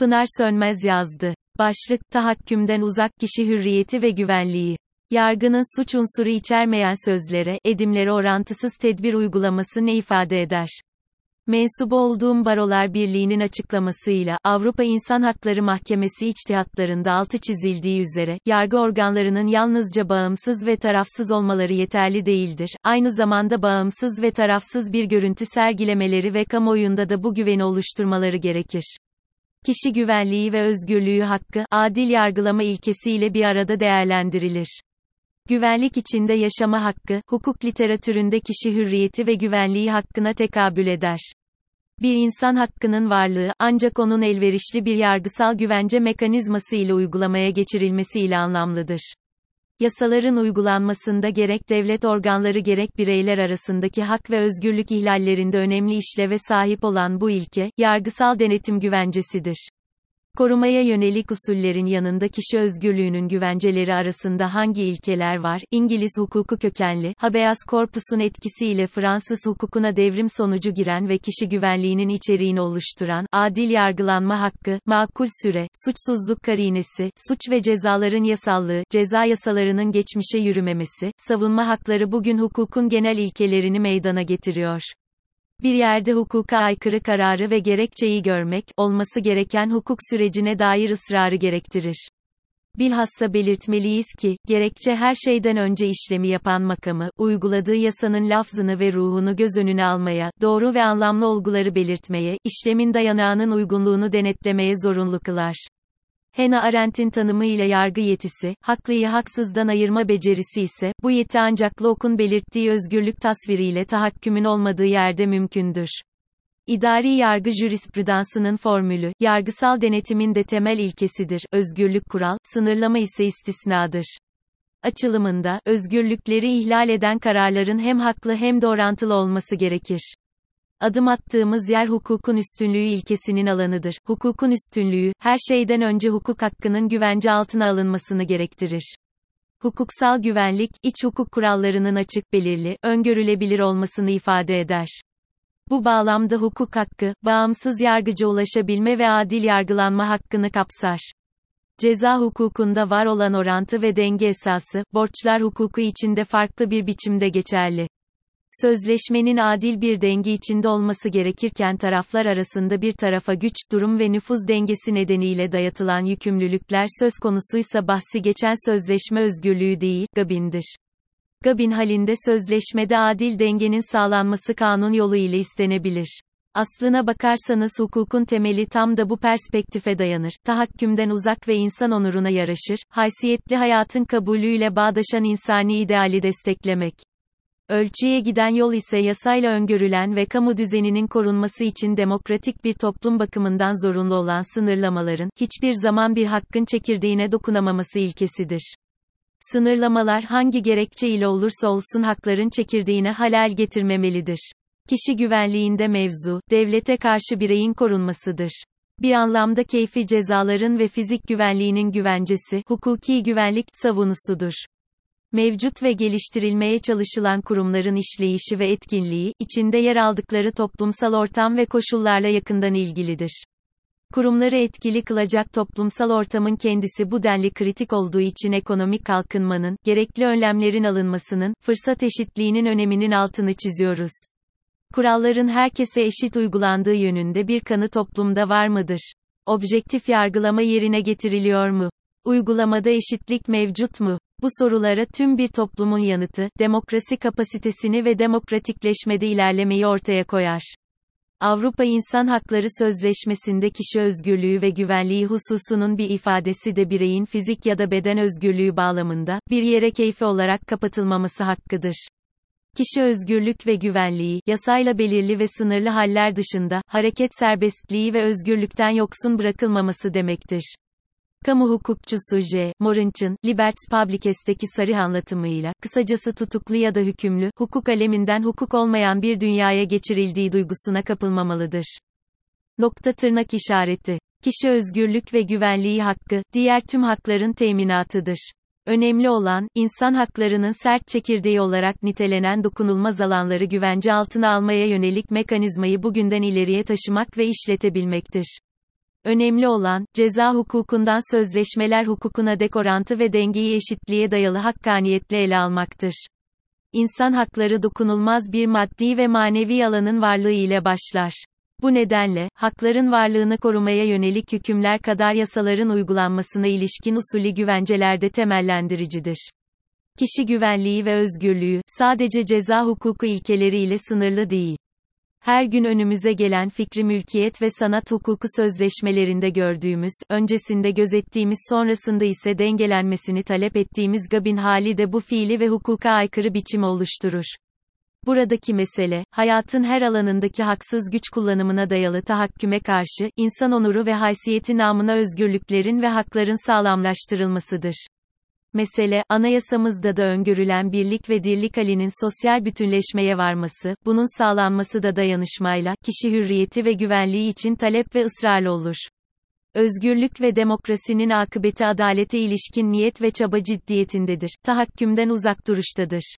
Pınar Sönmez yazdı. Başlık, tahakkümden uzak kişi hürriyeti ve güvenliği. Yargının suç unsuru içermeyen sözlere, edimlere orantısız tedbir uygulaması ne ifade eder? Mensubu olduğum Barolar Birliği'nin açıklamasıyla, Avrupa İnsan Hakları Mahkemesi içtihatlarında altı çizildiği üzere, yargı organlarının yalnızca bağımsız ve tarafsız olmaları yeterli değildir, aynı zamanda bağımsız ve tarafsız bir görüntü sergilemeleri ve kamuoyunda da bu güveni oluşturmaları gerekir. Kişi güvenliği ve özgürlüğü hakkı, adil yargılama ilkesiyle bir arada değerlendirilir. Güvenlik içinde yaşama hakkı, hukuk literatüründe kişi hürriyeti ve güvenliği hakkına tekabül eder. Bir insan hakkının varlığı, ancak onun elverişli bir yargısal güvence mekanizması ile uygulamaya geçirilmesi ile anlamlıdır. Yasaların uygulanmasında gerek devlet organları gerek bireyler arasındaki hak ve özgürlük ihlallerinde önemli işleve sahip olan bu ilke, yargısal denetim güvencesidir. Korumaya yönelik usullerin yanında kişi özgürlüğünün güvenceleri arasında hangi ilkeler var? İngiliz hukuku kökenli, habeas corpus'un etkisiyle Fransız hukukuna devrim sonucu giren ve kişi güvenliğinin içeriğini oluşturan, adil yargılanma hakkı, makul süre, suçsuzluk karinesi, suç ve cezaların yasallığı, ceza yasalarının geçmişe yürümemesi, savunma hakları bugün hukukun genel ilkelerini meydana getiriyor. Bir yerde hukuka aykırı kararı ve gerekçeyi görmek, olması gereken hukuk sürecine dair ısrarı gerektirir. Bilhassa belirtmeliyiz ki, gerekçe her şeyden önce işlemi yapan makamı, uyguladığı yasanın lafzını ve ruhunu göz önüne almaya, doğru ve anlamlı olguları belirtmeye, işlemin dayanağının uygunluğunu denetlemeye zorunlu kılar. Hannah Arendt'in tanımıyla yargı yetisi, haklıyı haksızdan ayırma becerisi ise, bu yeti ancak Locke'un belirttiği özgürlük tasviriyle tahakkümün olmadığı yerde mümkündür. İdari yargı jürisprudansının formülü, yargısal denetimin de temel ilkesidir, özgürlük kural, sınırlama ise istisnadır. Açılımında, özgürlükleri ihlal eden kararların hem haklı hem de orantılı olması gerekir. Adım attığımız yer hukukun üstünlüğü ilkesinin alanıdır. Hukukun üstünlüğü, her şeyden önce hukuk hakkının güvence altına alınmasını gerektirir. Hukuksal güvenlik, iç hukuk kurallarının açık belirli, öngörülebilir olmasını ifade eder. Bu bağlamda hukuk hakkı, bağımsız yargıca ulaşabilme ve adil yargılanma hakkını kapsar. Ceza hukukunda var olan orantı ve denge esası, borçlar hukuku içinde farklı bir biçimde geçerli. Sözleşmenin adil bir denge içinde olması gerekirken taraflar arasında bir tarafa güç, durum ve nüfuz dengesi nedeniyle dayatılan yükümlülükler söz konusuysa bahsi geçen sözleşme özgürlüğü değil, gabindir. Gabin halinde sözleşmede adil dengenin sağlanması kanun yolu ile istenebilir. Aslına bakarsanız hukukun temeli tam da bu perspektife dayanır. Tahakkümden uzak ve insan onuruna yaraşır, haysiyetli hayatın kabulüyle bağdaşan insani ideali desteklemek. Ölçüye giden yol ise yasayla öngörülen ve kamu düzeninin korunması için demokratik bir toplum bakımından zorunlu olan sınırlamaların, hiçbir zaman bir hakkın çekirdeğine dokunamaması ilkesidir. Sınırlamalar hangi gerekçe ile olursa olsun hakların çekirdeğine halal getirmemelidir. Kişi güvenliğinde mevzu, devlete karşı bireyin korunmasıdır. Bir anlamda keyfi cezaların ve fizik güvenliğinin güvencesi, hukuki güvenlik, savunusudur mevcut ve geliştirilmeye çalışılan kurumların işleyişi ve etkinliği, içinde yer aldıkları toplumsal ortam ve koşullarla yakından ilgilidir. Kurumları etkili kılacak toplumsal ortamın kendisi bu denli kritik olduğu için ekonomik kalkınmanın, gerekli önlemlerin alınmasının, fırsat eşitliğinin öneminin altını çiziyoruz. Kuralların herkese eşit uygulandığı yönünde bir kanı toplumda var mıdır? Objektif yargılama yerine getiriliyor mu? Uygulamada eşitlik mevcut mu? Bu sorulara tüm bir toplumun yanıtı, demokrasi kapasitesini ve demokratikleşmede ilerlemeyi ortaya koyar. Avrupa İnsan Hakları Sözleşmesi'nde kişi özgürlüğü ve güvenliği hususunun bir ifadesi de bireyin fizik ya da beden özgürlüğü bağlamında, bir yere keyfi olarak kapatılmaması hakkıdır. Kişi özgürlük ve güvenliği, yasayla belirli ve sınırlı haller dışında, hareket serbestliği ve özgürlükten yoksun bırakılmaması demektir. Kamu hukukçusu J. Morinch'ın, Liberts Publices'teki sarı anlatımıyla, kısacası tutuklu ya da hükümlü, hukuk aleminden hukuk olmayan bir dünyaya geçirildiği duygusuna kapılmamalıdır. Nokta tırnak işareti. Kişi özgürlük ve güvenliği hakkı, diğer tüm hakların teminatıdır. Önemli olan, insan haklarının sert çekirdeği olarak nitelenen dokunulmaz alanları güvence altına almaya yönelik mekanizmayı bugünden ileriye taşımak ve işletebilmektir. Önemli olan, ceza hukukundan sözleşmeler hukukuna dek orantı ve dengeyi eşitliğe dayalı hakkaniyetle ele almaktır. İnsan hakları dokunulmaz bir maddi ve manevi alanın varlığı ile başlar. Bu nedenle, hakların varlığını korumaya yönelik hükümler kadar yasaların uygulanmasına ilişkin usulü güvencelerde temellendiricidir. Kişi güvenliği ve özgürlüğü, sadece ceza hukuku ilkeleriyle sınırlı değil. Her gün önümüze gelen fikri mülkiyet ve sanat hukuku sözleşmelerinde gördüğümüz, öncesinde gözettiğimiz sonrasında ise dengelenmesini talep ettiğimiz gabin hali de bu fiili ve hukuka aykırı biçim oluşturur. Buradaki mesele, hayatın her alanındaki haksız güç kullanımına dayalı tahakküme karşı, insan onuru ve haysiyeti namına özgürlüklerin ve hakların sağlamlaştırılmasıdır. Mesele, anayasamızda da öngörülen birlik ve dirlik halinin sosyal bütünleşmeye varması, bunun sağlanması da dayanışmayla, kişi hürriyeti ve güvenliği için talep ve ısrarlı olur. Özgürlük ve demokrasinin akıbeti adalete ilişkin niyet ve çaba ciddiyetindedir, tahakkümden uzak duruştadır.